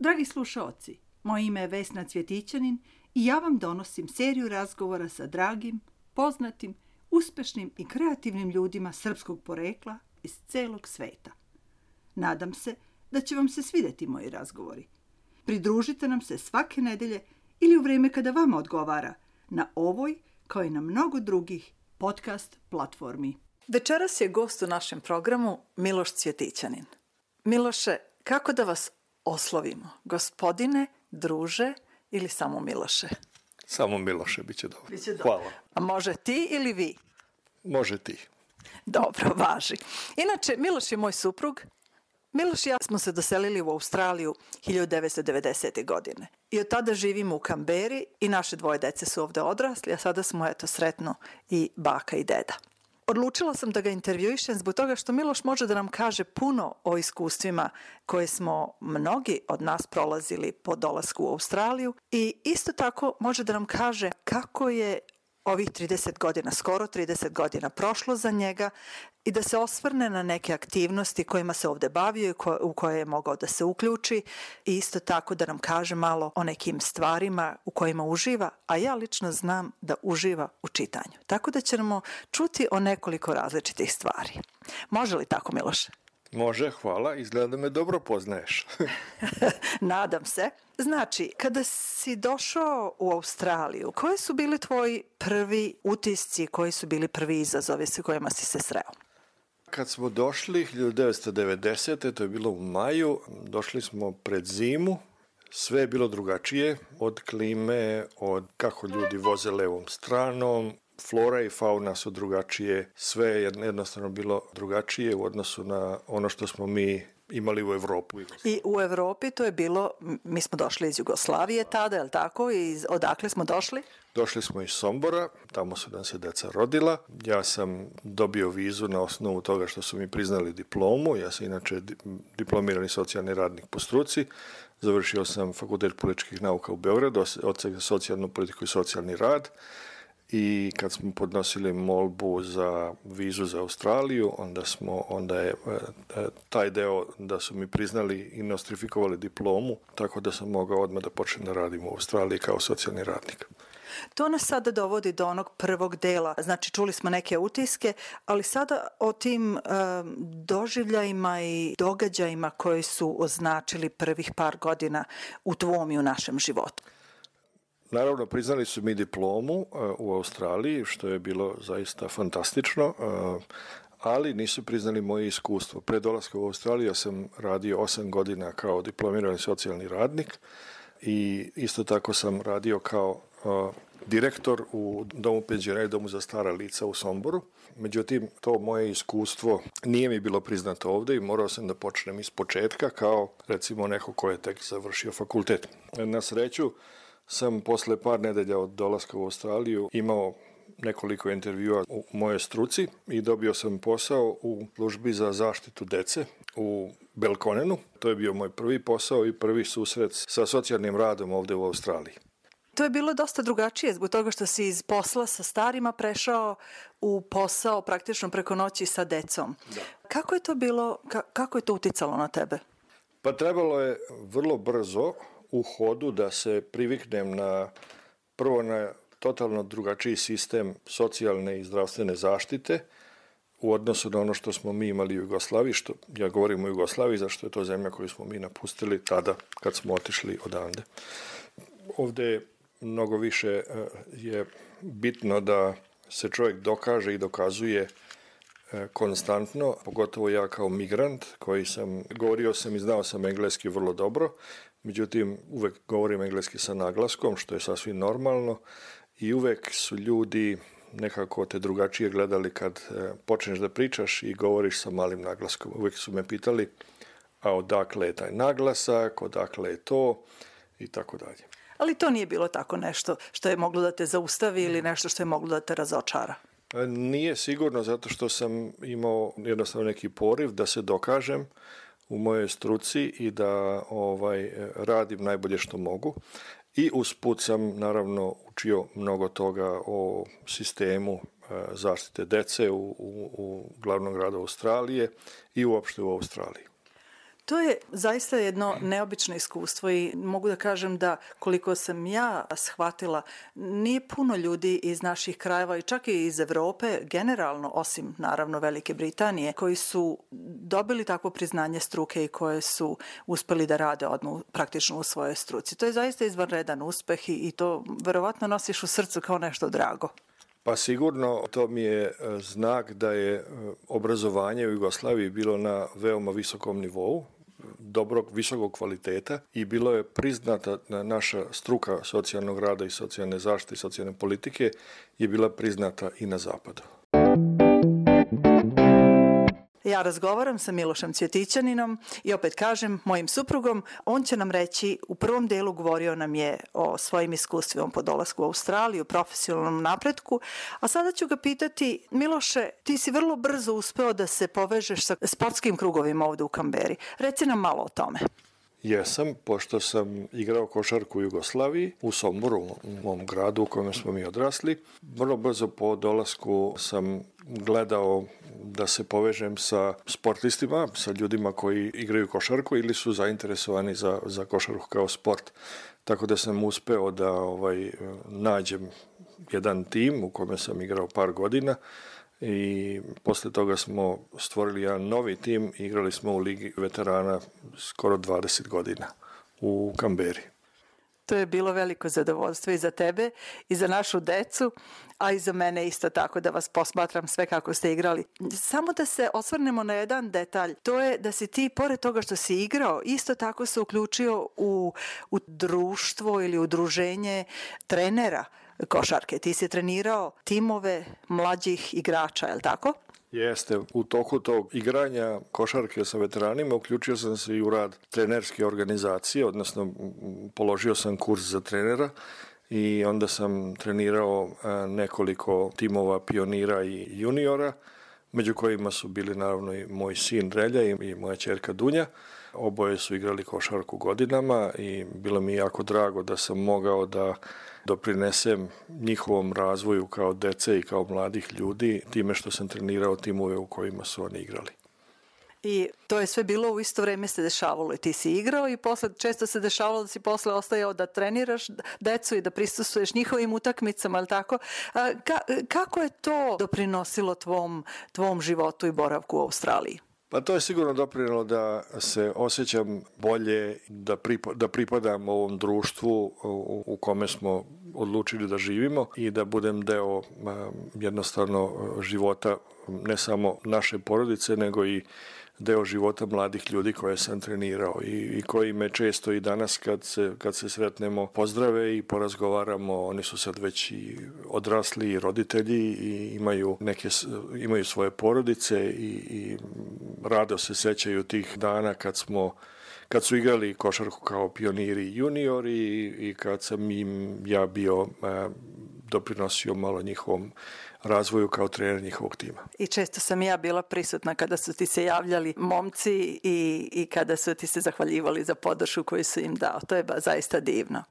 Dragi slušaoci, moje ime je Vesna Cvjetićanin i ja vam donosim seriju razgovora sa dragim, poznatim, uspešnim i kreativnim ljudima srpskog porekla iz celog sveta. Nadam se da će vam se svideti moji razgovori. Pridružite nam se svake nedelje ili u vreme kada vama odgovara na ovoj, kao i na mnogo drugih, podcast platformi. Večeras je gost u našem programu Miloš Cvjetićanin. Miloše, kako da vas oslovimo? Gospodine, druže ili samo Miloše? Samo Miloše, bit će dobro. Biće dobro. Hvala. A može ti ili vi? Može ti. Dobro, važi. Inače, Miloš je moj suprug. Miloš i ja smo se doselili u Australiju 1990. godine. I od tada živimo u Kamberi i naše dvoje dece su ovde odrasli, a sada smo eto sretno i baka i deda. Odlučila sam da ga intervjuišem zbog toga što Miloš može da nam kaže puno o iskustvima koje smo mnogi od nas prolazili po dolasku u Australiju i isto tako može da nam kaže kako je ovih 30 godina, skoro 30 godina prošlo za njega i da se osvrne na neke aktivnosti kojima se ovde bavio i ko, u koje je mogao da se uključi i isto tako da nam kaže malo o nekim stvarima u kojima uživa, a ja lično znam da uživa u čitanju. Tako da ćemo čuti o nekoliko različitih stvari. Može li tako, Miloše? Može, hvala. Izgleda da me dobro poznaješ. Nadam se. Znači, kada si došao u Australiju, koji su bili tvoji prvi utisci, koji su bili prvi izazovi sa kojima si se sreo? Kad smo došli 1990. to je bilo u maju, došli smo pred zimu, sve je bilo drugačije, od klime, od kako ljudi voze levom stranom, flora i fauna su drugačije, sve je jednostavno bilo drugačije u odnosu na ono što smo mi imali u Evropu. I u Evropi to je bilo, mi smo došli iz Jugoslavije tada, je li tako? I odakle smo došli? Došli smo iz Sombora, tamo su nam se deca rodila. Ja sam dobio vizu na osnovu toga što su mi priznali diplomu. Ja sam inače diplomirani socijalni radnik po struci. Završio sam fakultet političkih nauka u Beogradu, odsek za socijalnu politiku i socijalni rad i kad smo podnosili molbu za vizu za Australiju, onda smo, onda je e, taj deo da su mi priznali i nostrifikovali diplomu, tako da sam mogao odmah da počnem da radim u Australiji kao socijalni radnik. To nas sada dovodi do onog prvog dela. Znači, čuli smo neke utiske, ali sada o tim um, doživljajima i događajima koji su označili prvih par godina u tvom i u našem životu. Naravno, priznali su mi diplomu uh, u Australiji, što je bilo zaista fantastično, uh, ali nisu priznali moje iskustvo. Pre dolaska u Australiju sam radio 8 godina kao diplomirani socijalni radnik i isto tako sam radio kao uh, direktor u Domu penzionera i Domu za stara lica u Somboru. Međutim, to moje iskustvo nije mi bilo priznato ovde i morao sam da počnem iz početka kao recimo neko ko je tek završio fakultet. Na sreću, sam posle par nedelja od dolaska u Australiju imao nekoliko intervjua u moje struci i dobio sam posao u službi za zaštitu dece u Belkonenu. To je bio moj prvi posao i prvi susret sa socijalnim radom ovde u Australiji. To je bilo dosta drugačije zbog toga što si iz posla sa starima prešao u posao praktično preko noći sa decom. Da. Kako je to bilo, ka, kako je to uticalo na tebe? Pa trebalo je vrlo brzo u hodu da se priviknem na prvo na totalno drugačiji sistem socijalne i zdravstvene zaštite u odnosu na ono što smo mi imali u Jugoslaviji, što ja govorim o Jugoslaviji, zašto je to zemlja koju smo mi napustili tada kad smo otišli odande. Ovde mnogo više e, je bitno da se čovjek dokaže i dokazuje e, konstantno, pogotovo ja kao migrant koji sam, govorio sam i znao sam engleski vrlo dobro, međutim uvek govorim engleski sa naglaskom, što je sasvim normalno i uvek su ljudi nekako te drugačije gledali kad e, počneš da pričaš i govoriš sa malim naglaskom. Uvek su me pitali, a odakle je taj naglasak, odakle je to i tako dalje. Ali to nije bilo tako nešto što je moglo da te zaustavi ili nešto što je moglo da te razočara? E, nije sigurno zato što sam imao jednostavno neki poriv da se dokažem u mojoj struci i da ovaj radim najbolje što mogu. I usput sam naravno učio mnogo toga o sistemu e, zaštite dece u, u, u glavnom gradu Australije i uopšte u Australiji. To je zaista jedno neobično iskustvo i mogu da kažem da koliko sam ja shvatila, nije puno ljudi iz naših krajeva i čak i iz Evrope, generalno, osim naravno Velike Britanije, koji su dobili takvo priznanje struke i koje su uspeli da rade odmah praktično u svojoj struci. To je zaista izvanredan uspeh i, i to verovatno nosiš u srcu kao nešto drago. Pa sigurno to mi je e, znak da je e, obrazovanje u Jugoslaviji bilo na veoma visokom nivou, dobrog, visokog kvaliteta i bilo je priznata naša struka socijalnog rada i socijalne zaštite i socijalne politike je bila priznata i na zapadu. Ja razgovaram sa Milošem Cvjetićaninom i opet kažem, mojim suprugom, on će nam reći, u prvom delu govorio nam je o svojim iskustvima po dolasku u Australiju, profesionalnom napretku, a sada ću ga pitati, Miloše, ti si vrlo brzo uspeo da se povežeš sa sportskim krugovima ovde u Kamberi. Reci nam malo o tome. Jesam, pošto sam igrao košarku u Jugoslaviji, u Somboru, u mom gradu u kojem smo mi odrasli. Vrlo brzo po dolasku sam gledao da se povežem sa sportistima, sa ljudima koji igraju košarku ili su zainteresovani za, za košarku kao sport. Tako da sam uspeo da ovaj nađem jedan tim u kome sam igrao par godina i posle toga smo stvorili jedan novi tim igrali smo u Ligi veterana skoro 20 godina u Kamberi. To je bilo veliko zadovoljstvo i za tebe i za našu decu, a i za mene isto tako da vas posmatram sve kako ste igrali. Samo da se osvrnemo na jedan detalj, to je da si ti, pored toga što si igrao, isto tako se uključio u, u društvo ili udruženje trenera košarke. Ti si trenirao timove mlađih igrača, je li tako? Jeste, u toku tog igranja košarke sa veteranima uključio sam se i u rad trenerske organizacije, odnosno položio sam kurs za trenera i onda sam trenirao nekoliko timova pionira i juniora, među kojima su bili naravno i moj sin Relja i moja čerka Dunja. Oboje su igrali košarku godinama i bilo mi jako drago da sam mogao da doprinesem njihovom razvoju kao dece i kao mladih ljudi time što sam trenirao timove u kojima su oni igrali. I to je sve bilo u isto vreme se dešavalo i ti si igrao i posle često se dešavalo da si posle ostajao da treniraš decu i da prisustuješ njihovim utakmicama, ali tako? Ka, kako je to doprinosilo tvom, tvom životu i boravku u Australiji? Pa to je sigurno doprinalo da se osjećam bolje, da, pripa, da pripadam ovom društvu u, u kome smo odlučili da živimo i da budem deo jednostavno života ne samo naše porodice, nego i deo života mladih ljudi koje sam trenirao i, i koji me često i danas kad se, kad se sretnemo pozdrave i porazgovaramo, oni su sad već i odrasli i roditelji i imaju, neke, imaju svoje porodice i, i rado se sećaju tih dana kad smo kad su igrali košarku kao pioniri i juniori i kad sam im ja bio e, doprinosio malo njihovom razvoju kao trener njihovog tima. I često sam ja bila prisutna kada su ti se javljali momci i, i kada su ti se zahvaljivali za podršku koju su im dao. To je ba, zaista divno.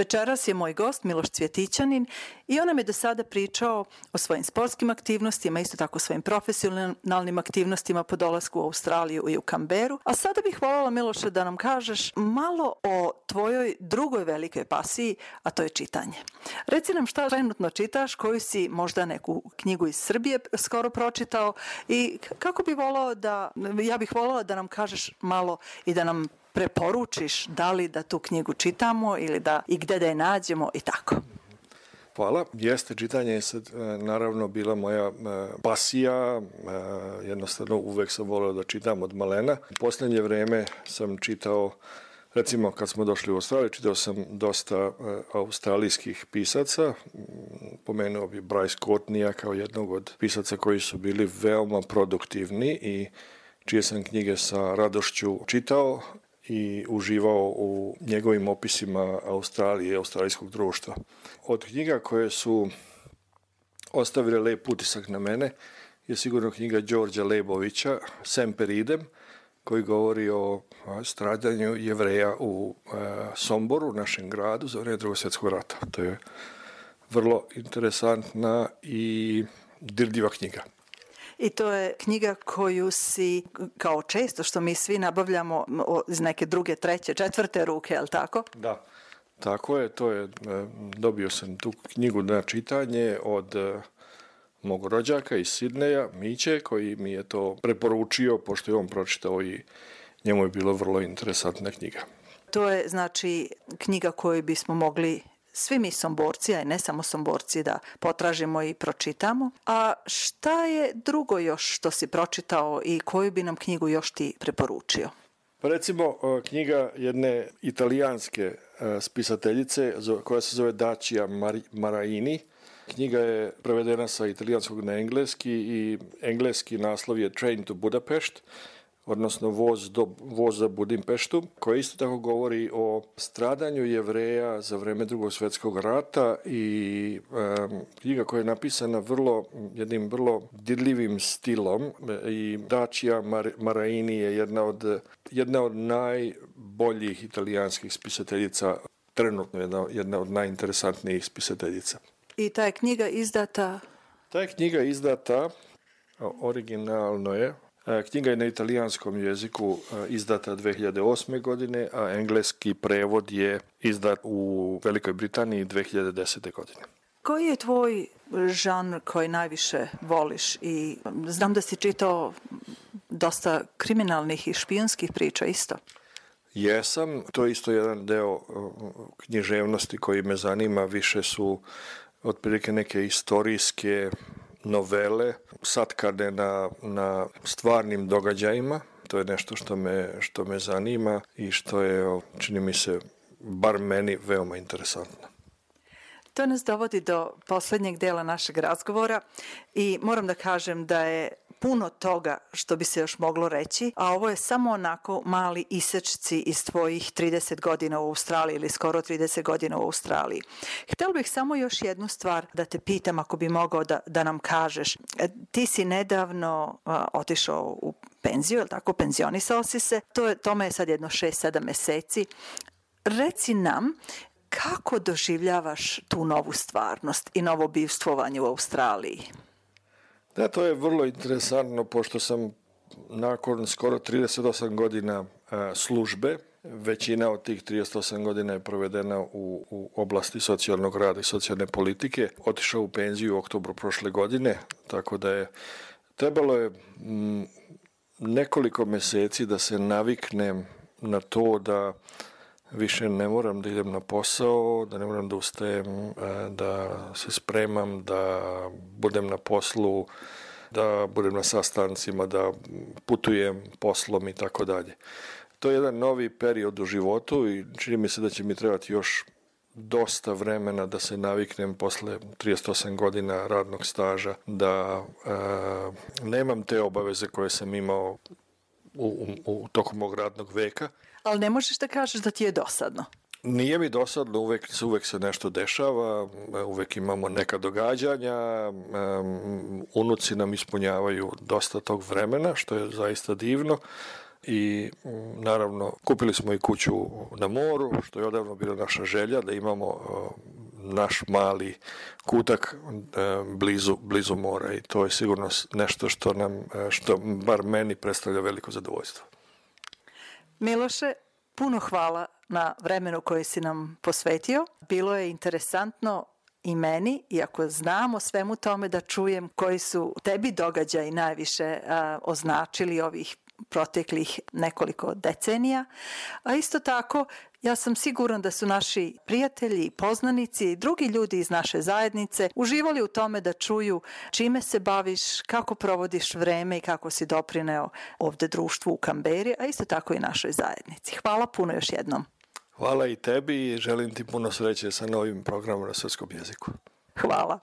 Večeras je moj gost Miloš Cvjetićanin i on nam je do sada pričao o svojim sportskim aktivnostima, isto tako svojim profesionalnim aktivnostima po dolasku u Australiju i u Kamberu. A sada bih voljela Miloše da nam kažeš malo o tvojoj drugoj velikoj pasiji, a to je čitanje. Reci nam šta trenutno čitaš, koju si možda neku knjigu iz Srbije skoro pročitao i kako bi volao da, ja bih voljela da nam kažeš malo i da nam preporučiš da li da tu knjigu čitamo ili da i gde da je nađemo i tako. Hvala. Jeste, čitanje je sad e, naravno bila moja e, pasija, e, jednostavno uvek sam volio da čitam od malena. U poslednje vreme sam čitao Recimo, kad smo došli u Australiju, čitao sam dosta australijskih pisaca. Pomenuo bi Bryce Courtneya kao jednog od pisaca koji su bili veoma produktivni i čije sam knjige sa radošću čitao i uživao u njegovim opisima Australije i australijskog društva. Od knjiga koje su ostavile lep utisak na mene je sigurno knjiga Đorđa Lebovića Semper idem, koji govori o stradanju jevreja u Somboru, našem gradu, za vreme drugog svjetskog rata. To je vrlo interesantna i dirljiva knjiga. I to je knjiga koju si, kao često što mi svi nabavljamo iz neke druge, treće, četvrte ruke, je li tako? Da, tako je. To je, e, dobio sam tu knjigu na čitanje od e, mog rođaka iz Sidneja, Miće, koji mi je to preporučio, pošto je on pročitao i njemu je bilo vrlo interesantna knjiga. To je znači knjiga koju bismo mogli svi mi somborci, a ne samo somborci, da potražimo i pročitamo. A šta je drugo još što si pročitao i koju bi nam knjigu još ti preporučio? Pa recimo knjiga jedne italijanske e, spisateljice koja se zove Dacia Maraini. Knjiga je prevedena sa italijanskog na engleski i engleski naslov je Train to Budapest odnosno voz, do, voz za Budimpeštu, koja isto tako govori o stradanju jevreja za vreme drugog svetskog rata i um, knjiga koja je napisana vrlo, jednim vrlo dirljivim stilom i Dacia Mar Maraini je jedna od, jedna od najboljih italijanskih spisateljica trenutno jedna, jedna od najinteresantnijih spisateljica. I ta je knjiga izdata? Ta je knjiga izdata, originalno je, E, knjiga je na italijanskom jeziku e, izdata 2008. godine, a engleski prevod je izdat u Velikoj Britaniji 2010. godine. Koji je tvoj žanr koji najviše voliš i znam da si čitao dosta kriminalnih i špijonskih priča isto. Jesam, to je isto jedan deo e, književnosti koji me zanima, više su otprilike neke istorijske novele satkane na, na stvarnim događajima. To je nešto što me, što me zanima i što je, čini mi se, bar meni veoma interesantno. To nas dovodi do poslednjeg dela našeg razgovora i moram da kažem da je puno toga što bi se još moglo reći, a ovo je samo onako mali isečci iz tvojih 30 godina u Australiji ili skoro 30 godina u Australiji. Htela bih samo još jednu stvar da te pitam ako bi mogao da, da nam kažeš. E, ti si nedavno a, otišao u penziju, je tako, penzionisao si se, to je, tome je sad jedno 6-7 meseci. Reci nam kako doživljavaš tu novu stvarnost i novo bivstvovanje u Australiji? Da, to je vrlo interesantno, pošto sam nakon skoro 38 godina službe, većina od tih 38 godina je provedena u, u oblasti socijalnog rada i socijalne politike, otišao u penziju u oktobru prošle godine, tako da je trebalo je m, nekoliko meseci da se naviknem na to da više ne moram da idem na posao, da ne moram da ustajem, e, da se spremam, da budem na poslu, da budem na sastancima, da putujem poslom i tako dalje. To je jedan novi period u životu i čini mi se da će mi trebati još dosta vremena da se naviknem posle 38 godina radnog staža, da e, nemam te obaveze koje sam imao u, u, u tokom mog radnog veka ali ne možeš da kažeš da ti je dosadno. Nije mi dosadno, uvek, uvek se nešto dešava, uvek imamo neka događanja, um, unuci nam ispunjavaju dosta tog vremena, što je zaista divno i naravno kupili smo i kuću na moru, što je odavno bila naša želja da imamo naš mali kutak blizu, blizu mora i to je sigurno nešto što nam, uh, što bar meni predstavlja veliko zadovoljstvo. Miloše, puno hvala na vremenu koje si nam posvetio. Bilo je interesantno i meni, iako znam o svemu tome da čujem koji su tebi događaji najviše a, označili ovih proteklih nekoliko decenija, a isto tako ja sam siguran da su naši prijatelji poznanici i drugi ljudi iz naše zajednice uživali u tome da čuju čime se baviš, kako provodiš vreme i kako si doprineo ovde društvu u Kamberi, a isto tako i našoj zajednici. Hvala puno još jednom. Hvala i tebi i želim ti puno sreće sa novim programom na srpskom jeziku. Hvala.